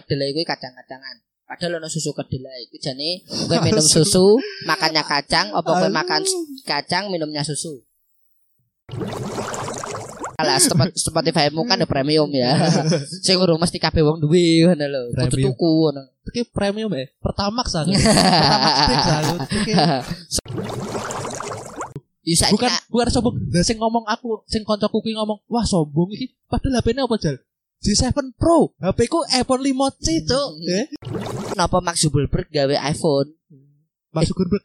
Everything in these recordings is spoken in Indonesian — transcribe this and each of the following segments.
kedelai kuwi kacang-kacangan. Padahal ono susu kedelai. Iku jane kowe minum susu, makannya kacang, apa kowe makan kacang minumnya susu. Alah, Sp- Spotify-mu kan ada premium ya. Sing urung mesti kabeh wong duwe ngono lho. Kudu tuku ngono. Iki premium eh. Ya saiki bukan nak- bukan sombong. Lah sing ngomong aku, sing kancaku kuwi ngomong, "Wah, sombong iki." Padahal HP-ne apa, Jal? G7 Pro. HP ku iPhone 5C, Cuk. Eh, kenapa Mark Zuckerberg gawe iPhone? Mas Zuckerberg.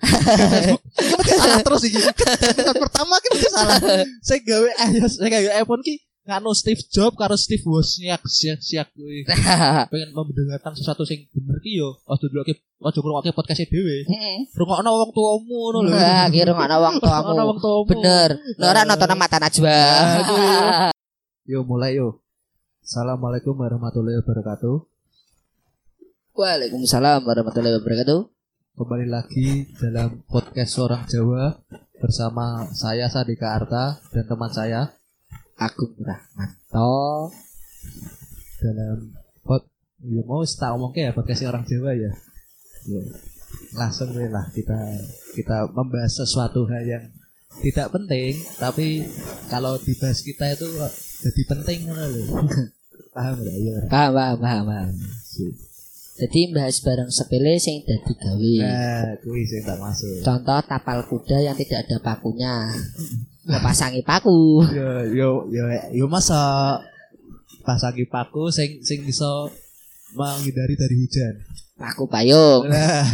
Salah terus iki. Episode pertama ki mesti salah. Saya gawe iOS, saya gawe iPhone ki nganu Steve Jobs karo Steve Wozniak siak siak kuwi. Pengen mendengarkan sesuatu sing bener ki yo. Ojo dulu ki ojo ngrungokke podcast dhewe. Heeh. Rungokno wong tuamu ngono lho. Ana wong Rungokno tuamu. wong tuamu. Bener. Nah, ora nonton mata Najwa. Yo mulai yo. Assalamualaikum warahmatullahi wabarakatuh. Waalaikumsalam warahmatullahi wabarakatuh. Kembali lagi dalam podcast Orang Jawa bersama saya Sadika Arta dan teman saya Agung Rahmanto. dalam pod ya mau tak ngomong ya podcast orang Jawa ya. Ya. Langsung we lah kita kita membahas sesuatu hal yang tidak penting tapi kalau dibahas kita itu jadi penting lho. Paham enggak ya? Paham, paham, paham, paham. Jadi bahas barang sepele sing dadi gawe. Nah, kuwi sing tak masuk. Contoh tapal kuda yang tidak ada pakunya. Ya pasangi paku. Yo yo yo yo masa pasangi paku sing sing iso menghindari dari hujan. Paku payung. Nah.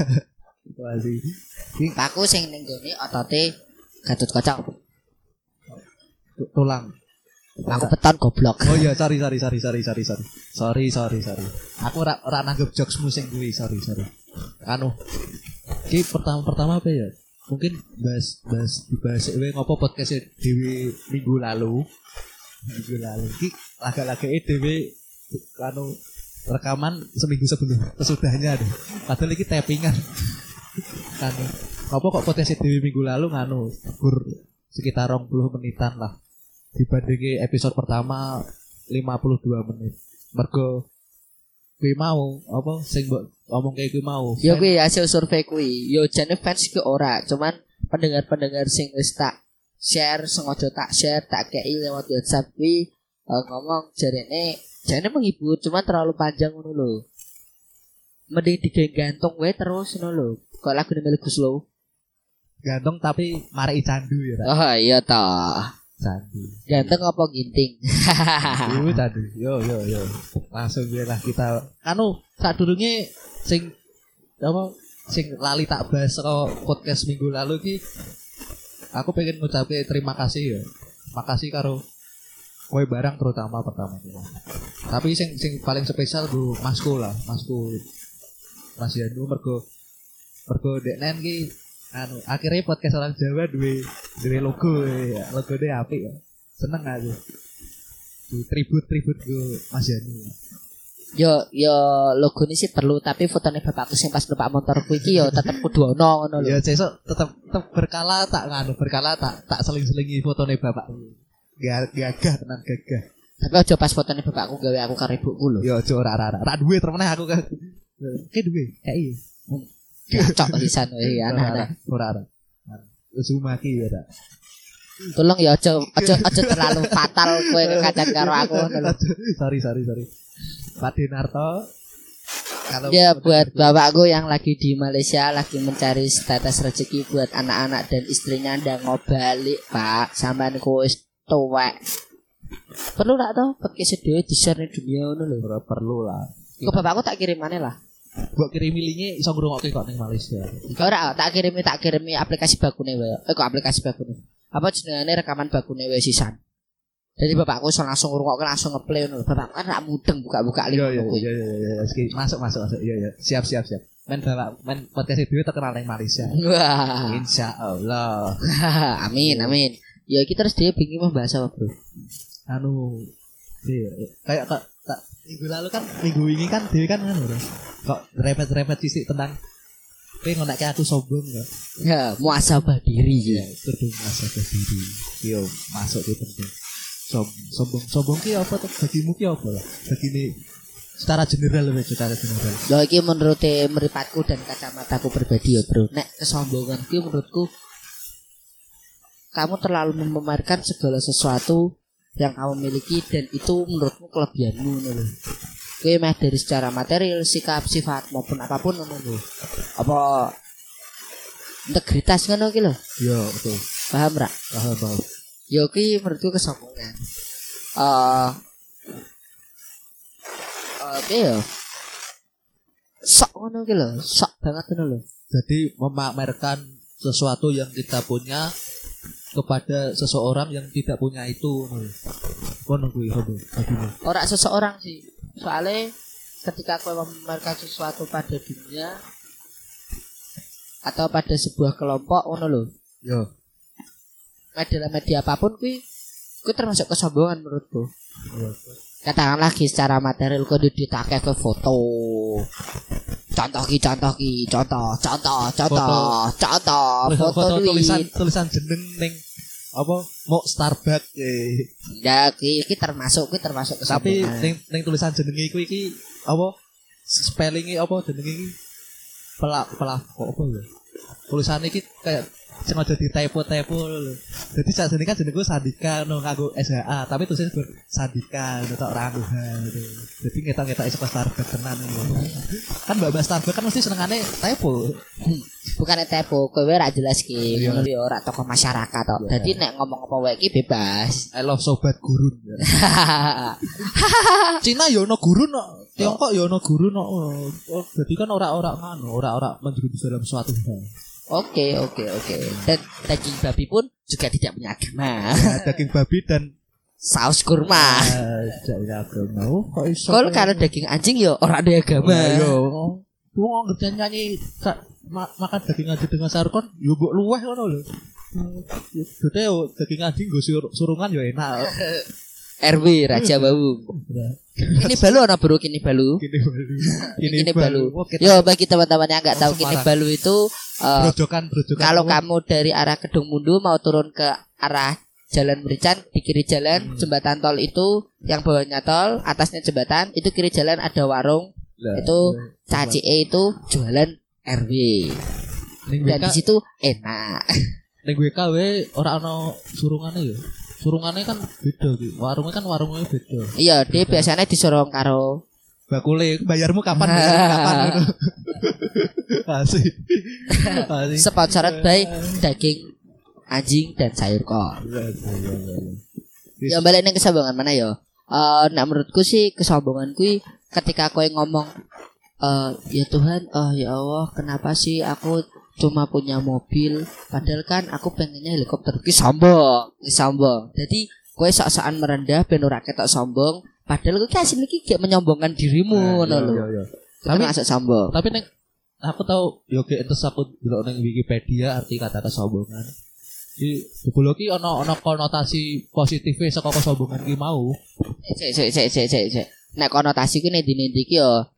Paku sing ning gone otote Gatot Kocok. Tu- Tulang. Paku beton goblok. Oh iya, sorry sorry sorry sorry sorry sorry. Sorry sorry sorry. Aku ora ora nanggep jokesmu sing kuwi, sorry sorry. Anu. Ki pertama pertama apa ya? Mungkin bahas bahas dibahas we ngopo podcast Dewi minggu lalu. Minggu lalu. Ki laga-laga Dewi anu rekaman seminggu sebelum kesudahnya deh. Padahal iki tappingan. Anu. Apa kok podcast Dewi minggu lalu nganu gur sekitar 20 menitan lah dibandingi episode pertama 52 menit. Mergo kuwi mau apa sing mbok ngomong kayak kuwi mau. Yo kuwi hasil survei kuwi. Yo jane fans ki ora, cuman pendengar-pendengar sing wis tak share sengaja tak share tak kei lewat WhatsApp kuwi eh, ngomong jarene jarene menghibur cuman terlalu panjang ngono lho. Mending digantung wae terus ngono lho. Kok lagu milik Gus Lo. ganteng tapi marek candu ya. Oh iya toh. Candu. Ganteng apa ginting? Yo candu. Yo yo yo. Langsung biar lah kita anu sadurunge sing apa sing lali tak bahas podcast minggu lalu ki aku pengen ngucapin terima kasih ya. Makasih karo kowe barang terutama pertama Tapi sing sing paling spesial gue masku lah, masku Mas Yanu mergo mergo deknen ki anu akhirnya podcast orang Jawa duwe duwe logo ya. Logo dia apik ya. Seneng aku. Di tribut-tribut gue Mas Yanu. Yo yo logo ini sih perlu tapi fotonya bapakku sing pas numpak motor iki yo tetep kudu ono ngono lho. Ya sesuk tetep tetep berkala tak nganu berkala tak tak seling-selingi fotone bapak. Gak gagah tenan gagah. Tapi aja pas fotonya bapakku gawe aku karo ibuku lho. Ya aja ora ora ora. Ra duwe termeneh aku kan. Duwe. Kayak iya. Cocok pisan wae anak-anak. Ora ora. Uzumaki ya tak. Tolong ya aja aja aja terlalu fatal kowe kekacan karo aku sorry sorry sorry. Pak Dinarto. Kalau Ya buat bapakku yang lagi di Malaysia lagi mencari status rezeki buat anak-anak dan istrinya ndang ngobalik, Pak. Sampean ku wis tuwek. Perlu tak tau podcast dhewe di-share ning dunia ngono lho. ora perlu lah. Kok bapakku tak kirim mana lah? Mbok kirimi linke iso ngrungokke kok ning Malaysia. Ora tak kirimi tak kirimi aplikasi bakune wae. Eh kok aplikasi bakune. Apa jenenge rekaman bakune wae sisan. Jadi bapakku iso langsung ngrungokne langsung ngeplay ngono. Bapakku kan rak mudeng buka-buka link. Iya iya kuwi. iya iya iya. Oke, Masuk masuk masuk. Iya iya. Siap siap siap. Men bapak men podcast dhewe terkenal ning Malaysia. Wah. Insya Allah. amin amin. Ya kita terus dia bingung membahas apa, Bro? Anu iya, kayak kok tak minggu lalu kan minggu ini kan dhewe kan Bro. Kok repet-repet sisik tentang Kowe ngonekke aku sombong enggak? Ya, muasabah diri ya. kudu masa ke diri. Yo, masuk di penting. Som, sombong, sombong ki apa tuh? Bagimu ki apa lah? Bagine secara general weh, secara general. Lho iki menurut meripatku dan kacamataku pribadi ya, Bro. Nek kesombongan ki menurutku kamu terlalu memamerkan segala sesuatu yang kamu miliki dan itu menurutmu kelebihanmu lho. Kowe meh dari secara material, sikap, sifat maupun apa pun lho. Apa integritas ngono ki lho. Iya, betul. Paham ra? Paham, paham. Yo ki menurutku kesombongan. Eh eh, apa ya? Sok ngono ki lho, sok banget ngono lho. Jadi memamerkan sesuatu yang kita punya kepada seseorang yang tidak punya itu. Kono kuwi hobo. Adine. Ora seseorang sih. Soalnya ketika kau memamerkan sesuatu pada dunia atau pada sebuah kelompok ngono lho. Yo. Media media apa pun kuwi kuwi termasuk kesombongan menurutku. Iya. Katakanlah ki secara material kau ditake ke foto. Contoh ki contoh ki contoh contoh contoh contoh Foto, foto tulisan duit. tulisan jeneng ning apa mau Starbucks eh. Ya ki ki termasuk ki termasuk tapi ning ning tulisan jenenge iku iki apa spellingnya apa jenenge iki pelak pelak kok apa ya tulisannya iki kayak sengaja di typo typo lho jadi saat ini kan jenengku Sandika no nganggo SHA tapi tulisannya ber Sandika no tok rangu gitu jadi ngetok ngetok iso Starbucks tenan lho. kan mbak mbak Starbucks kan mesti senengane typo bukan tepo kowe ora jelas ki Iya. ngono ya ora tokoh masyarakat tok. Iya. Dadi nek ngomong apa wae bebas. I love sobat gurun Cina ya ono gurun no. Tiongkok ya ono gurun no. Oh, jadi kan ora-ora nganu, ora-ora menjerumus dalam suatu hal. Oke oke oke. Dan daging babi pun juga tidak punya agama. Ya, daging babi dan Saus kurma. Tidak agama. Oh, kok iso? Kalau kalau daging anjing ya ora ada agama. Yo. Wong ngerti nyanyi makan daging anjing dengan sarkon, yo mbok luweh ngono lho. Dite yo daging anjing sur- surungan yo enak. RW Raja Bau. Ini balu ana bro kini balu. Kini balu. Kini balu. Kita Yo bagi teman-teman yang nggak tahu kini balu itu eh, brojokan brojokan. kalau kamu dari arah Kedung Mundu mau turun ke arah Jalan Merican di kiri jalan Hmm. jembatan tol itu yang bawahnya tol atasnya jembatan itu kiri jalan ada warung Lah, itu lah. Caci E itu jualan RW dan di situ enak ning WKW ora ana surungane ya. Surungannya kan beda gitu. Warungnya kan warungnya beda. iya dia biasanya disorong karo Bakule bayarmu kapan? Bayarmu kapan? Asik. Asik. sponsored by daging anjing dan sayur kol Iya, iya, iya, ya balik nang kesombongan mana ya Eh, nah menurutku sih kesombongan kui ketika kowe ngomong eh ya Tuhan oh ya Allah kenapa sih aku cuma punya mobil padahal kan aku pengennya helikopter ki sombong ki sombong jadi kowe sok-sokan merendah ben ora ketok sombong padahal kowe kasih iki gak menyombongkan dirimu ngono Iya, lho iya, iya. Itu Tapi- masuk sombong Tapi neng aku tahu yo kayak terus aku delok neng Wikipedia arti kata kesombongan. Di jebul ki ono ono konotasi positifnya saka kesombongan ki mau. Sik sik sik sik sik. Nek konotasi kuwi nek dindi iki yo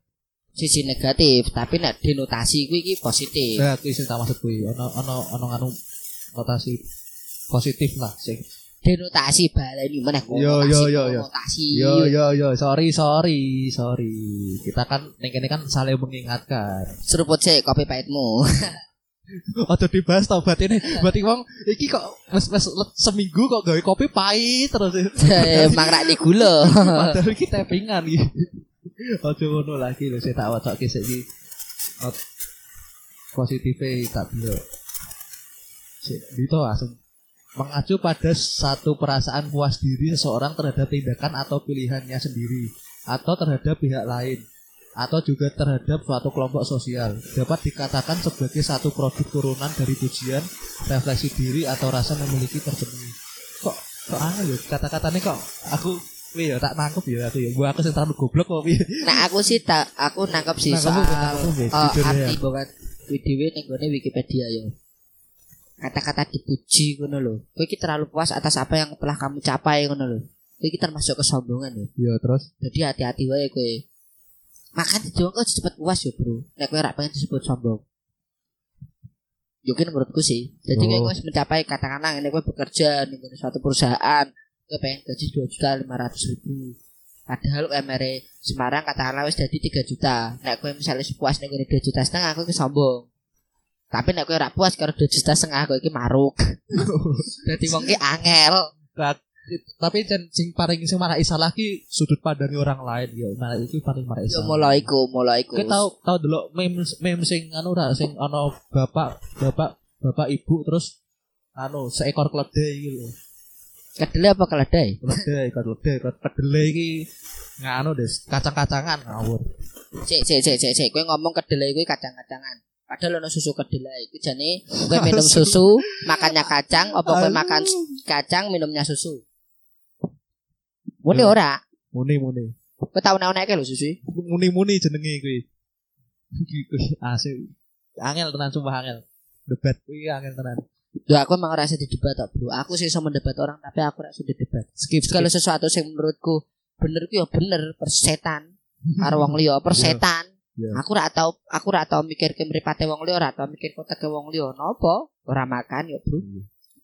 sisi negatif, tapi nek denotasi kuwi iki positif. Ya kuwi sing tak maksud kuwi ono ono ono nganu notasi positif lah sing. Denotasi baleni meneh Yo, yo, yo, yo. konotasi. Yo yo yo sorry sorry sorry. Kita kan neng kene kan saling mengingatkan. Seruput sik kopi pahitmu. Ojo dibahas tau berarti ini berarti wong iki kok le- seminggu kok gawe kopi pahit terus. Emang rak di gula. Padahal iki tappingan iki. Ojo ngono lagi lho saya tak wacoke sik iki. Tak dulu. Sik itu langsung mengacu pada satu perasaan puas diri seseorang terhadap tindakan atau pilihannya sendiri atau terhadap pihak lain atau juga terhadap suatu kelompok sosial dapat dikatakan sebagai satu produk turunan dari pujian refleksi diri atau rasa memiliki terpenuhi kok kok aneh ya kata-katanya kok aku Wih, ya, tak nangkep ya aku ya. Gua aku sing terlalu goblok kok piye. Nah aku sih tak aku nangkep sih Nangkep, soal nangkep, ya, ya. arti banget dhewe ning gone Wikipedia yo. Kata-kata dipuji ngono lho. Kowe iki terlalu puas atas apa yang telah kamu capai ngono lho. Kowe iki termasuk kesombongan. Ya terus Jadi hati-hati wae kowe. Makan di kok cepet puas ya, Bro. Nek kowe ora pengen disebut sombong. Mungkin menurutku sih. Jadi Oh. kowe mencapai katakanlah ini kowe bekerja di suatu perusahaan, kowe pengen gaji 2 juta 500 ribu. Padahal UMR Semarang katakanlah wis dadi 3 juta. Nek kowe misalnya puas ngene 2 juta setengah aku iki sombong. Tapi nek kowe ora puas karo 2 juta setengah aku iki maruk. Dadi wong ki angel. Tapi sing paling sing marai salah ki sudut pandang orang lain yo. Nah, itu paling marai Yo salah. mulai iku, mulai iku. Kita tahu tahu dulu meme meme sing anu ra sing ana bapak bapak bapak ibu terus anu seekor keledai iki kedele apa keledai? Keledai, keledai, kedelai iki nganu des kacang-kacangan ngawur. Cek cek cek cek cek kowe ngomong kedelai kuwi kacang-kacangan. Padahal ono susu kedelai. Iku jane kowe minum susu, makannya kacang, apa kowe makan kacang minumnya susu? Mune Yo. ora. Muni muni. Kowe tau nek-nek lho susu. Muni muni jenenge. Iki kuwi asik. Angel tenan sumpah angel. Debat kuwi angel tenan. Duh aku emang ora iso didebat tok, Bro. Aku sih iso mendebat orang tapi aku ora iso didebat. Skip Kalau sesuatu yang menurutku bener ku ya bener persetan karo wong liya, persetan. Iya. Aku ora tau aku ora tau mikir ke mripate wong liya, ora tau mikir koteke wong liya. Napa? Ora makan ya, Bro.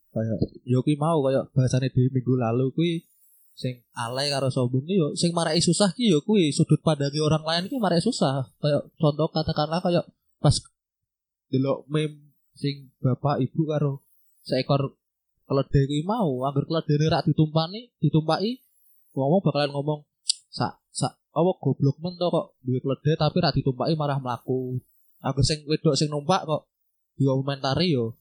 kayak yo kuwi mau kayak bahasane di minggu lalu kuwi sing alay karo sombong ki yo sing marai susah ki yo kuwi sudut pandangi orang lain ki marai susah kayak contoh katakanlah kayak pas delok meme sing bapak ibu karo seekor keledai kuwi mau anggar keledai rak ditumpani ditumpaki ngomong bakalan ngomong sak sak apa goblok men to kok duwe keledai tapi rak ditumpaki marah mlaku anggar sing wedok sing numpak kok dikomentari yo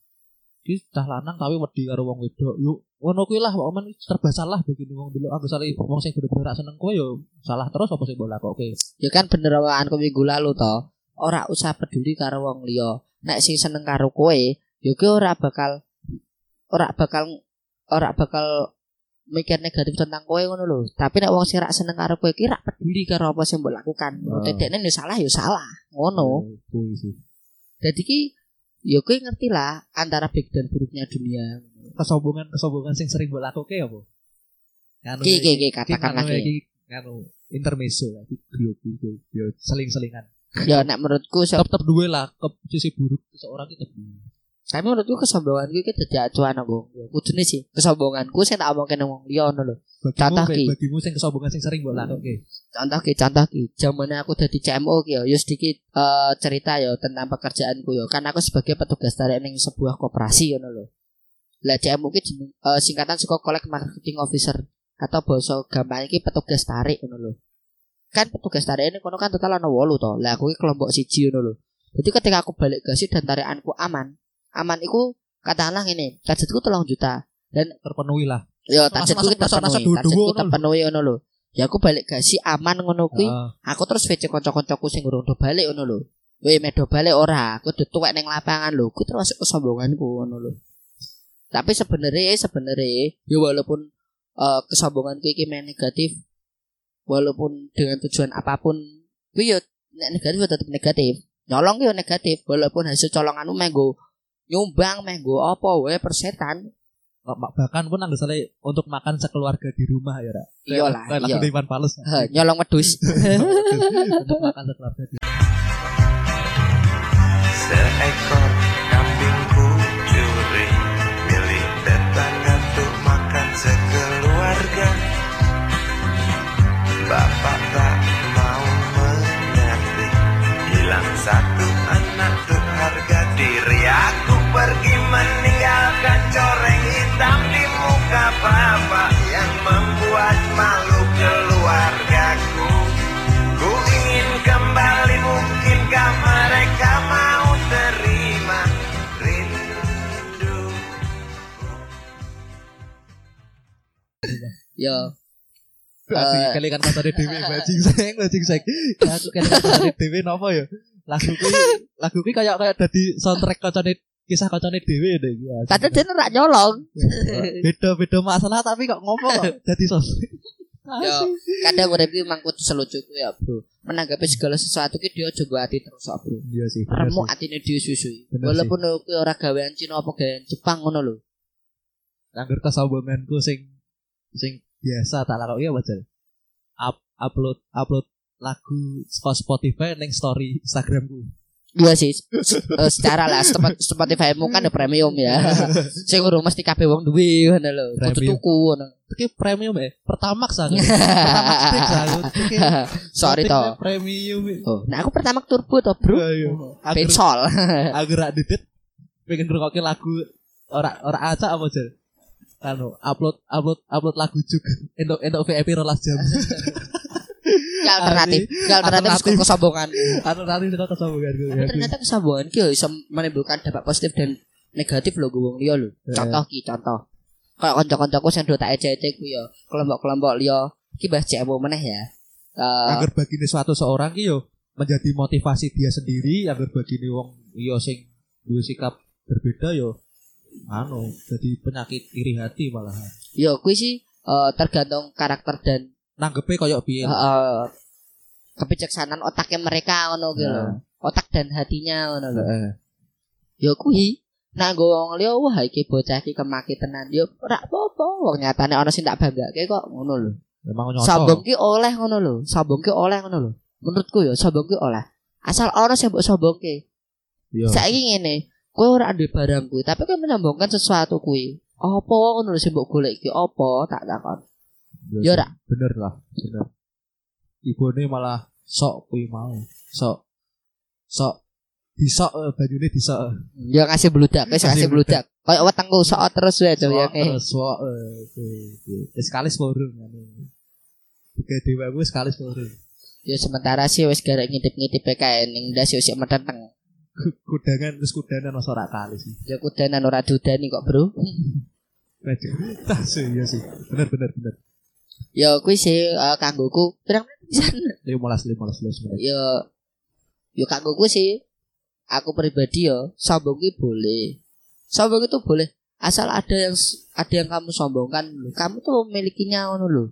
iki cah lanang tapi wedi karo wong wedok yuk ngono kuwi lah kok men serba salah begini wong dulu aku salah wong sing bener-bener rak seneng kowe yo salah terus apa sing mbok lakoke Ya kan bener awakanku minggu lalu to. Ora usah peduli karo wong liya. Nek sing seneng karo kowe, ya kowe ora bakal ora bakal ora bakal mikir negatif tentang kowe ngono lho. Tapi nek wong sing rak seneng karo kowe ki rak peduli karo apa sing mbok lakukan. Oh. Dedekne yo salah yo salah. Ngono. Jadi ki ya kowe ngerti lah antara baik dan buruknya dunia. kesombongan kesombongan sing sering mbok lakoke apa Nganu Ki ki ki iki- katakan lagi. iki nganu intermezzo iki yo yo yo seling-selingan Ya nek menurutku so, tetep duwe lah ke sisi buruk seseorang itu tapi menurutku kesombonganku iki dadi acuan aku. Ya kudune sih kesombonganku sing tak omongke nang wong liya ngono lho. Contoh ki. bagimu sing kesombongan sing sering mbok lakoke contoh ki contoh ki zamane aku dadi CMO ki ya yo sedikit eh, cerita ya tentang pekerjaanku ya. Kan aku sebagai petugas tarik ning sebuah koperasi ngono lho. Lah CMO ki jeneng eh, singkatan saka Collect Marketing Officer atau bahasa gampang iki petugas tarik ngono lho kan petugas tarik ini kono kan total ana 8 to lah aku kelompok siji ngono lho jadi ketika aku balik gasi dan tarikanku aman aman iku katakanlah ngene budgetku 3 juta terpenuhi lah ya Masa- targetku kita masa- masa penuhi duwe-duwe targetku ngono lho. terpenuhi ngono lho ya aku balik gasi aman ngono kuwi Heeh. aku terus VC kanca-kancaku sing urung do balik ngono lho. Weh medo balik ora, aku udah tuwek ning lapangan lho. Ku termasuk kesombonganku ngono lho. Tapi sebenarnya sebenarnya ya walaupun eh, kesombonganku iki negatif walaupun dengan tujuan apa pun kuwi yo nek negatif tetep negatif. Nyolong yo negatif walaupun hasil colonganmu menggo nyumbang menggo apa wae persetan. Bahkan pun anggap salah untuk makan sekeluarga di rumah ya Ra. Iya lah, iya. lagu Iwan Fals nyolong wedhus. untuk makan sekeluarga di Seekor kelingan kancane dhewe bajing seng bajing seng. Aku kelingan kancane dhewe napa ya? Lagu kuwi lagu kuwi kayak kayak dadi soundtrack kancane kisah kancane dhewe deh. Padahal dia ora nyolong. Beda-beda masalah tapi kok ngomong kok dadi soundtrack. Yo, kadang urip iki mangkut selucuku ya, Bro. Menanggapi segala sesuatu ki dia aja nggo ati terus kok, Bro. Iya sih. Remuk atine susu. Walaupun kuwi ora gawean Cina apa gawean Jepang ngono lho. Angger kesombonganku sing sing biasa tak lakoki ya wajar. Up, upload upload lagu saka Spotify ning story Instagramku. Iya sih. Eh, secara lah Spot- Spotify mu kan premium ya. Sing urung mesti kabeh wong duwe ngono lho. Kudu tuku ngono. iki premium ya. Pertamax aku. Pertamax fix aku. Iki Sorry toh. Premium. Oh, nah aku pertama turbo toh, Bro. Ayo. Agar Pencol. agar rak didit pengen ngrungokke lagu ora ora acak apa jar. Anu, upload upload upload lagu juga. Entuk entuk VIP rolas jam. Gak alternatif, gak alternatif Alternatif. ke kesombongan. Nanti kita kesambungan gue. Tapi ternyata kesombongan ki yo iso menimbulkan dampak positif dan negatif lho gue wong liya lho. Eh. Contoh ki contoh. Kayak kanca-kancaku sing do tak ece-ece ku yo kelompok-kelompok liya ki bahas cewek meneh ya. Eh agar bagine suatu seorang ki yo menjadi motivasi dia sendiri agar bagine wong yo sing duwe sikap berbeda yo anu jadi penyakit iri hati malahan yo kuwi sih eh, tergantung karakter dan nanggepe koyo piye eh, kebijaksanaan otaknya mereka ngono gitu Nah. Otak dan hatinya ngono lho. Heeh. Ya kuwi Nah, gue wong liya wah iki bocah iki kemaki tenan. Yo ora apa-apa. Wong nyatane ana sing tak banggake kok ngono lho. emang nyosok Sombong ki oleh ngono lho. Sombong ki oleh ngono lho. Menurutku ya sombong ki oleh. Asal ana sing mbok sombongke. Iya. Saiki ngene, kowe ora duwe barang kuwi, tapi kowe menyombongkan sesuatu kuwi. Apa ngono lho sing mbok golek iki? Apa? Tak takon. Iya Ya sih. ora. bener lah bener ibune malah sok kuwi mau sok sok disok eh, banyune disok Ya kasih bludak, wis Kasih kasih bludak. Kayak wetengku sok terus wae coba ya. Sok, eh, sok. Eh, sekali sporung anu tiga dewa gue sekali sporung Ya sementara sih wis garek ngintip-ngintip kae ning ndas yo sik metenteng. kudangan terus kudanan masa ora kali sih Ya kudanan ora dudani kok, Bro. Tas sih iya sih bener bener bener Ya kuwi sih eh, kanggoku pirang pisan. lima belas lima belas lima belas Ya ya kanggoku sih aku pribadi ya sombong ki boleh. Sombong itu boleh asal ada yang ada yang kamu sombongkan kamu tuh memilikinya ngono lho.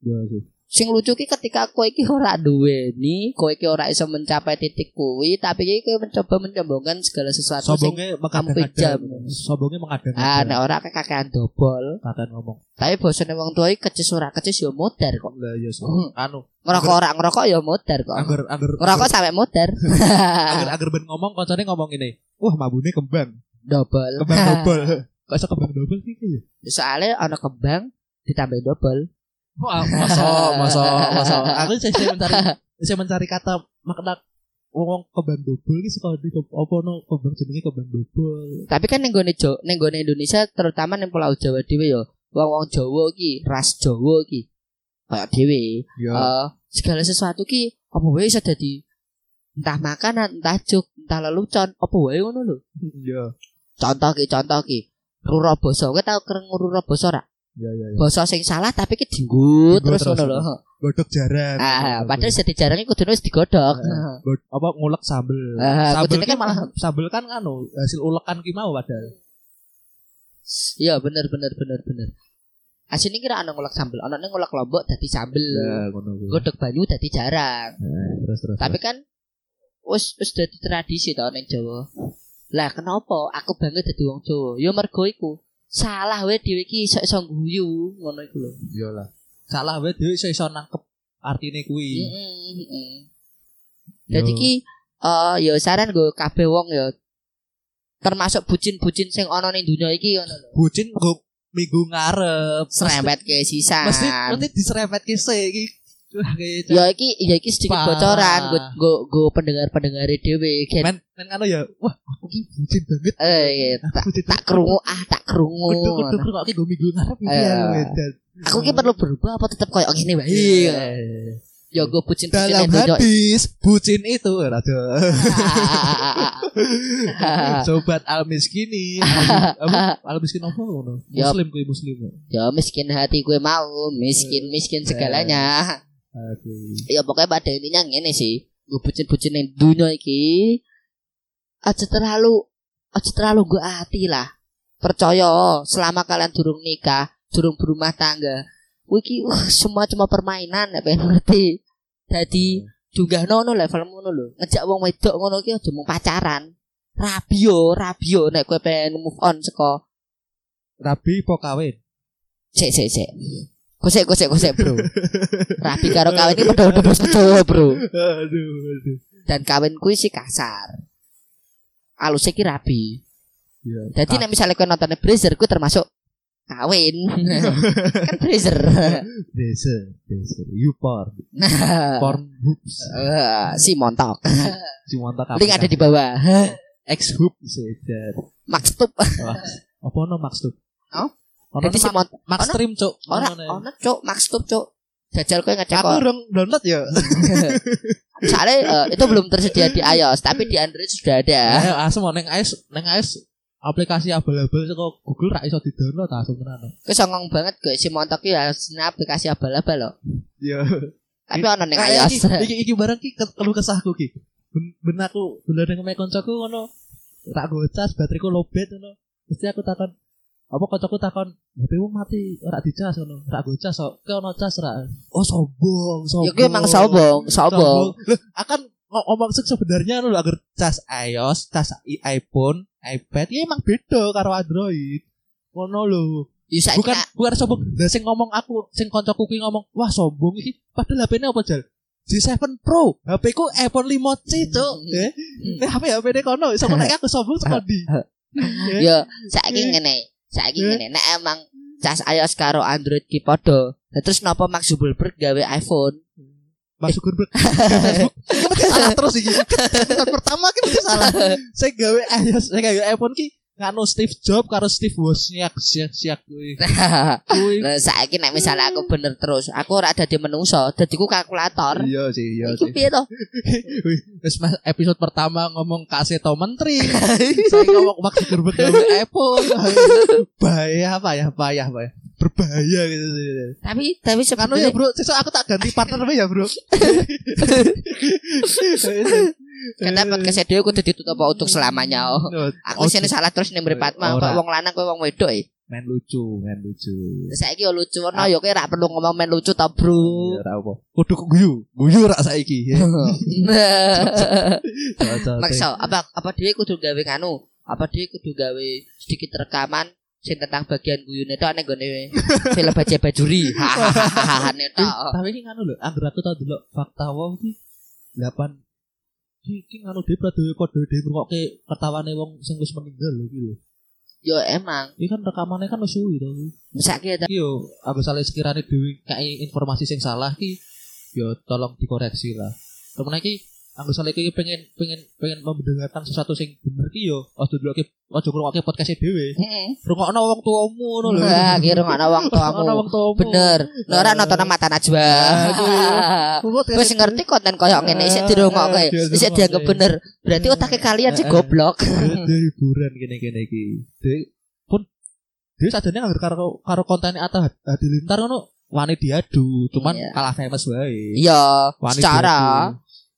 iya sih Sing lucu ki ketika kowe iki ora duweni, kowe iki ora iso mencapai titik kuwi, tapi iki kowe mencoba menyombongkan segala sesuatu sing sombongnya kamu mengadang sombongnya mengadang ah nek ora kekakean dobol. kata ngomong Tapi bosone wong tua iki kecis ora kecis ya modar kok. lah iya sih Hmm. anu Ngerokok ora ngerokok ya modar kok. agar agar Ngerokok sampai modar. agar agar ben ngomong koncone ngomong ini wah mabune kembang Double. kembang double kok iso kembang double sih ya Soalnya ana kembang ditambah double. Masa, masa, masa. Aku saya mencari, saya mencari kata makna ngomong kembang double iki suka di apa no kembang jenenge kembang double. Tapi kan ning gone Jo, ning gone Indonesia terutama ning Pulau Jawa dhewe ya, wong-wong Jawa iki, ras Jawa iki kayak dhewe, eh, segala sesuatu ki apa wae iso dadi entah makanan, entah juk, entah lelucon, apa wae ngono lho. Ya. Contoh ki, contoh ki. Rura basa, kowe tau krungu rura basa ora? Ya ya ya. Sing salah tapi ki Dienggo terus ngono lho. Godok jarang. Ah, padahal sing dijarangi kudune wis digodhog. God- apa ngulek sambel. Ah, sambel kan malah sambel kan anu hasil ulekan ki mau padahal. Iya bener bener bener bener. Asine kira ana ngulek sambel, ana ning ngulek lombok dadi sambel. Ya ngono. Godhog banyu dadi jarang. Nah, Terus terus. Tapi kan wis wis dadi tradisi to ning Jawa. Lah kenapa aku banget dadi wong Jawa? Ya mergo iku. Salah wae dhewe iki iso iso guyu ngono iku lho. Iya lah. Salah wae dhewe iso iso nangkep artine kuwi. Heeh, heeh. Dadi ki eh ya saran go kabeh wong ya termasuk bucin-bucin sing ana ning dunia iki ngono lho. bucin go minggu ngarep. Serempet ke sisan. Mesti mesti diserempet ki sih iki. Kayak Ya iki ya iki sedikit bocoran. Go go, go pendengar-pendengar dhewe. Gen- men men anu ya wah aku ki bucin banget. Eh, iya, tak, Aku bucin tak krungu ah tak krungu. kudu kudu kudu kok gue minggu ngarep iki Eh. ya wedan Aku ki perlu berubah apa tetap koyo ngene wae. Ya gue bucin-bucin dalam hadis bucin itu raja. Sobat al miskini al miskin apa ngono? Ya. muslim kuwi muslim. Ya miskin hati gue mau, miskin miskin segalanya. Aduh Ya pokoknya pada intinya ngene sih. Gue bucin-bucin yang dunia iki aja terlalu aja terlalu gue hati lah. Percaya selama kalian durung nikah, durung berumah tangga, wiki uh, semua cuma permainan ya pengen ngerti. Jadi juga nono level ngono lho. Ngejak wong wedok ngono ki aja mung pacaran. Rabi yo, rabi yo nek kowe pengen move on saka rabi po kawin sik sik sik. Gosek gosek gosek bro. Rabi karo kawin iki padha padha Jawa bro. aduh aduh Dan kawin kuwi sih kasar. Alusnya ki rabi. ya Jadi nek misalnya kowe nonton Brazer kuwi termasuk kawin. kan Brazer. Desa, desa. You porn. Porn hoops. eh, si montok. Si mantap Link ada di bawah. X hoop sedan. Max apa no Max? Oh? Ono Jadi si Max. Max Stream cuk. Ora, Ono, ono cuk, Max Tup cuk. Jajal kowe ngecek Aku urung download ya. Soalnya eh, itu belum tersedia di iOS, tapi di Android sudah ada. Ayo asem neng iOS neng iOS aplikasi abal-abal saka Google ra iso di-download asem tenan. Kowe songong banget guys si montok iki harusnya aplikasi abal-abal loh. Iya. Tapi ono ning iOS. Iki, iki, iki barang ki ke- keluh kesahku ki. Ben, ben aku dolan omahe kancaku ngono. Tak gocas bateriku lobet ngono. Mesti aku takon apa kancaku takon HP-mu mati ora dicas ngono. Tak gocas kok. Ke ono cas ra. Oh sombong, sombong. Ya emang sombong, sombong. Loh, akan ngo- ngomong sih sebenarnya lho agar cas iOS, cas iPhone, iPad ya emang beda karo Android. Ngono lho. Ya saiki Bukan bukan sombong. Lah sing ngomong aku, sing kancaku ki ngomong, "Wah, sombong iki." Padahal HP-ne apa, Jal? G7 Pro. HP ku iPhone 5C, Cuk. Eh, eh HP HP-ne kono, iso nek aku sombong ndi? Eh, Ya saiki ngene. Saiki Eh. ngene. Nek emang cas iOS karo Android ki padha. Terus napa Mark Zuckerberg gawe iPhone? Mas Zuckerberg Facebook. Mesti salah terus iki. Pertama ki mesti salah. Saya gawe iOS, saya gawe iPhone ki nganu Steve Jobs karo Steve Wozniak siak siak kuwi. Kuwi. Lah saiki nek misalnya aku bener terus, aku ora dadi menungso, dadiku kalkulator. Iya sih, iya sih. piye to? Wih, Wis mas episode pertama ngomong kaseto menteri. Saya ngomong Mark Zuckerberg gawe iPhone. Bahaya apa ya? Bahaya apa ya? Berbahaya gitu. Tapi tapi Kanu ya sebenarnya bro, sesuk aku tak ganti partner ya bro. Kata podcast dhewe kudu ditutup untuk selamanya. Oh. Aku Oh, sini salah terus ning mripat mah kok wong lanang kowe wong wedok e. main lucu, main lucu. Saiki yo lucu ono yo kowe ra perlu ngomong men lucu ta, Bro. Ya ora apa. Kudu guyu, guyu rak saiki. Cocok. Maksa apa apa dhewe kudu gawe kanu, apa dhewe kudu gawe sedikit rekaman sing tentang bagian guyune tok ning gone film baca bajuri. Hahaha tok. Tapi ini nganu lho, anggar aku tau dulu fakta wow ki 8 ki ki nganu dhewe pradewe kode dhewe ngrungokke ketawane wong sing wis meninggal lho ki lho. Yo emang, Iki kan rekamannya kan wis suwi to. mesake Iki yo aku salah sekiranya dhewe kayak informasi sing salah ki yo tolong dikoreksi lah. Temen iki aku salah iki pengen pengen pengen membenarkan sesuatu sing bener ki yo ojo dulu ki ojo ngrungokke podcast dhewe. Heeh. Rungokno wong tuamu ngono lho. Wah, kira ngono wong Rungokno tuamu. wong tuamu. Bener. Nek ora nonton mata najwa. Wis ngerti konten koyo ngene isih dirungokke. Isih dianggap bener. Berarti otaknya kalian sih goblok. Hiburan gini-gini iki. Pun dia sadane karo karo kontennya Atta Hadilintar ngono wani diadu, cuman Iya. kalah famous wae. Iya, secara.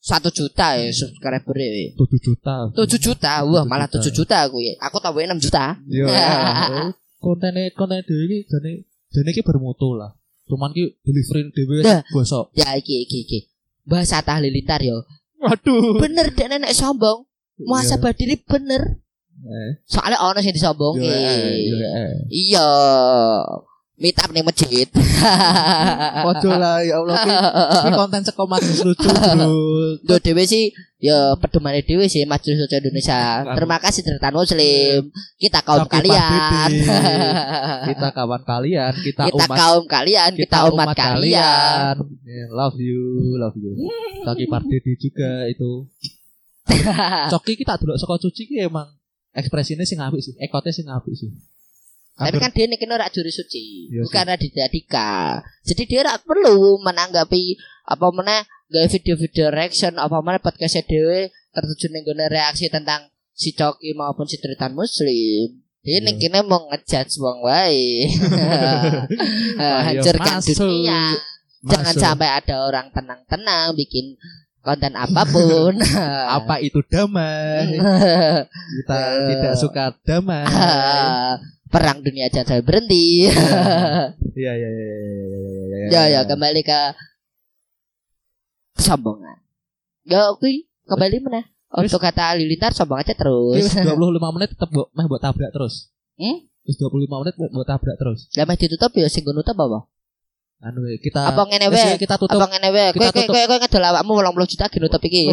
Satu juta ya subscriber e. 7 juta. 7 juta, wah 7 malah juta. 7 juta aku ya. Aku tahu 6 juta. Iya. Kontennya konten dhewe iki jane jane iki bermutu lah. Cuman ki delivery dhewe Nah. bosok. Ya iki iki iki. Bahasa tahlilintar yo. Waduh. Bener dek nenek sombong. Muasabah diri bener. Eh, Soalnya ono sing disombongke. yo, eh, yo, eh. Iya. Meet up ning masjid. Ojo lah ya Allah ki. Ki konten seko Mas lucu, Bro. Yo dhewe sih ya pedemane dhewe sih Majelis Suci Indonesia. Terima kasih Tretan Muslim. Kita kaum kalian. Kita kawan kalian, kita, kita umat kaum kalian, kita, umat, kalian. Yeah, love you, love you. Kaki Pardede juga itu. Coki kita dulu saka cuci ki emang ekspresinya sing apik sih, ekotnya sing apik sih. Tapi kan dia ini ora juri suci, Iya bukan Raditya Jadi dia ora perlu menanggapi apa mana gaya video-video reaction apa mana podcast dhewe tertuju gone reaksi tentang si Coki maupun si Tritan Muslim. Dia Iya. ning kene mau ngejudge wong wae. Ayo, Hancurkan masuk. dunia. Jangan Masuk. sampai ada orang tenang-tenang bikin konten apa pun. apa itu damai? Kita tidak suka damai. Perang dunia jangan berhenti. Iya iya iya iya iya. ya ya kembali ke kesombongan. Ya oke kembali mana? Untuk kata lilintar sombong aja terus. wis 25 menit mbok meh mbok tabrak terus. Hmm? Wis 25 menit mbok tabrak terus. Lah meh ditutup ya sing nutup apa? Anu we, kita Apa ngene wae? ya, kita tutup Apa ngene wae? Kowe kita kowe kowe ngedol awakmu 80 juta ge nutup iki.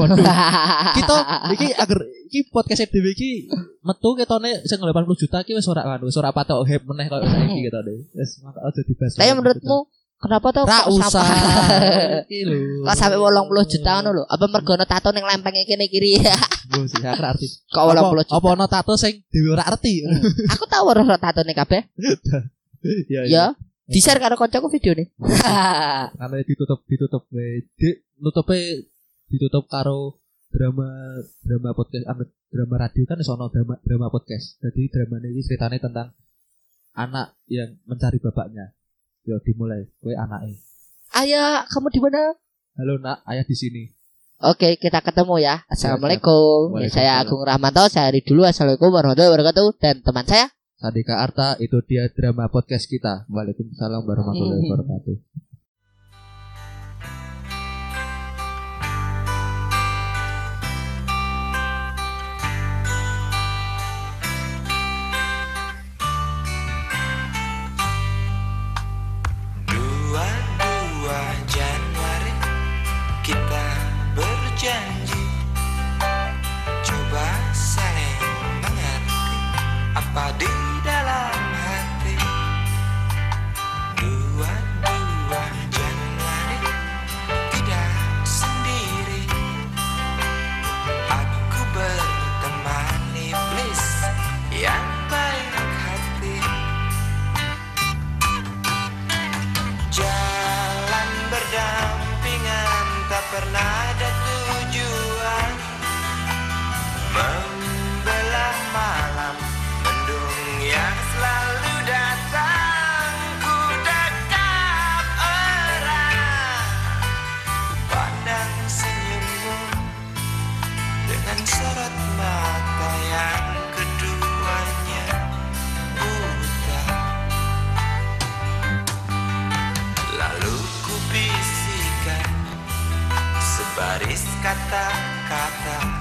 Kita iki agar iki podcast dhewe iki metu ketone sing 80 juta iki wis ora anu, ora patok hype meneh koyo saiki ketone. Wis aja dibahas. Tapi menurutmu kenapa tuh ra usah. Kok sampai 80 juta ngono lho? Apa mergo ono tato ning lempenge kene kiri? Mbok sih ora arti. Kok Apa 80 juta? apa ono tato sing dhewe ora arti. Aku tahu ora tato nih kabeh. Iya Ya, di-share karo koncoku videone. Karena ditutup ditutup we. Di, nutupe ditutup karo drama drama podcast drama radio kan sono drama drama podcast. Jadi drama ini ceritanya tentang anak yang mencari bapaknya. Yo dimulai, kue anaknya. Ayah, kamu di mana? Halo nak, ayah di sini. Oke, kita ketemu ya. Assalamualaikum. Ya, saya Agung Rahmanto. Saya dari dulu. Assalamualaikum warahmatullahi wabarakatuh. Dan teman saya. Sandika Arta, itu dia drama podcast kita. Waalaikumsalam warahmatullahi Hmm. wabarakatuh. Pernah ada sebaris kata-kata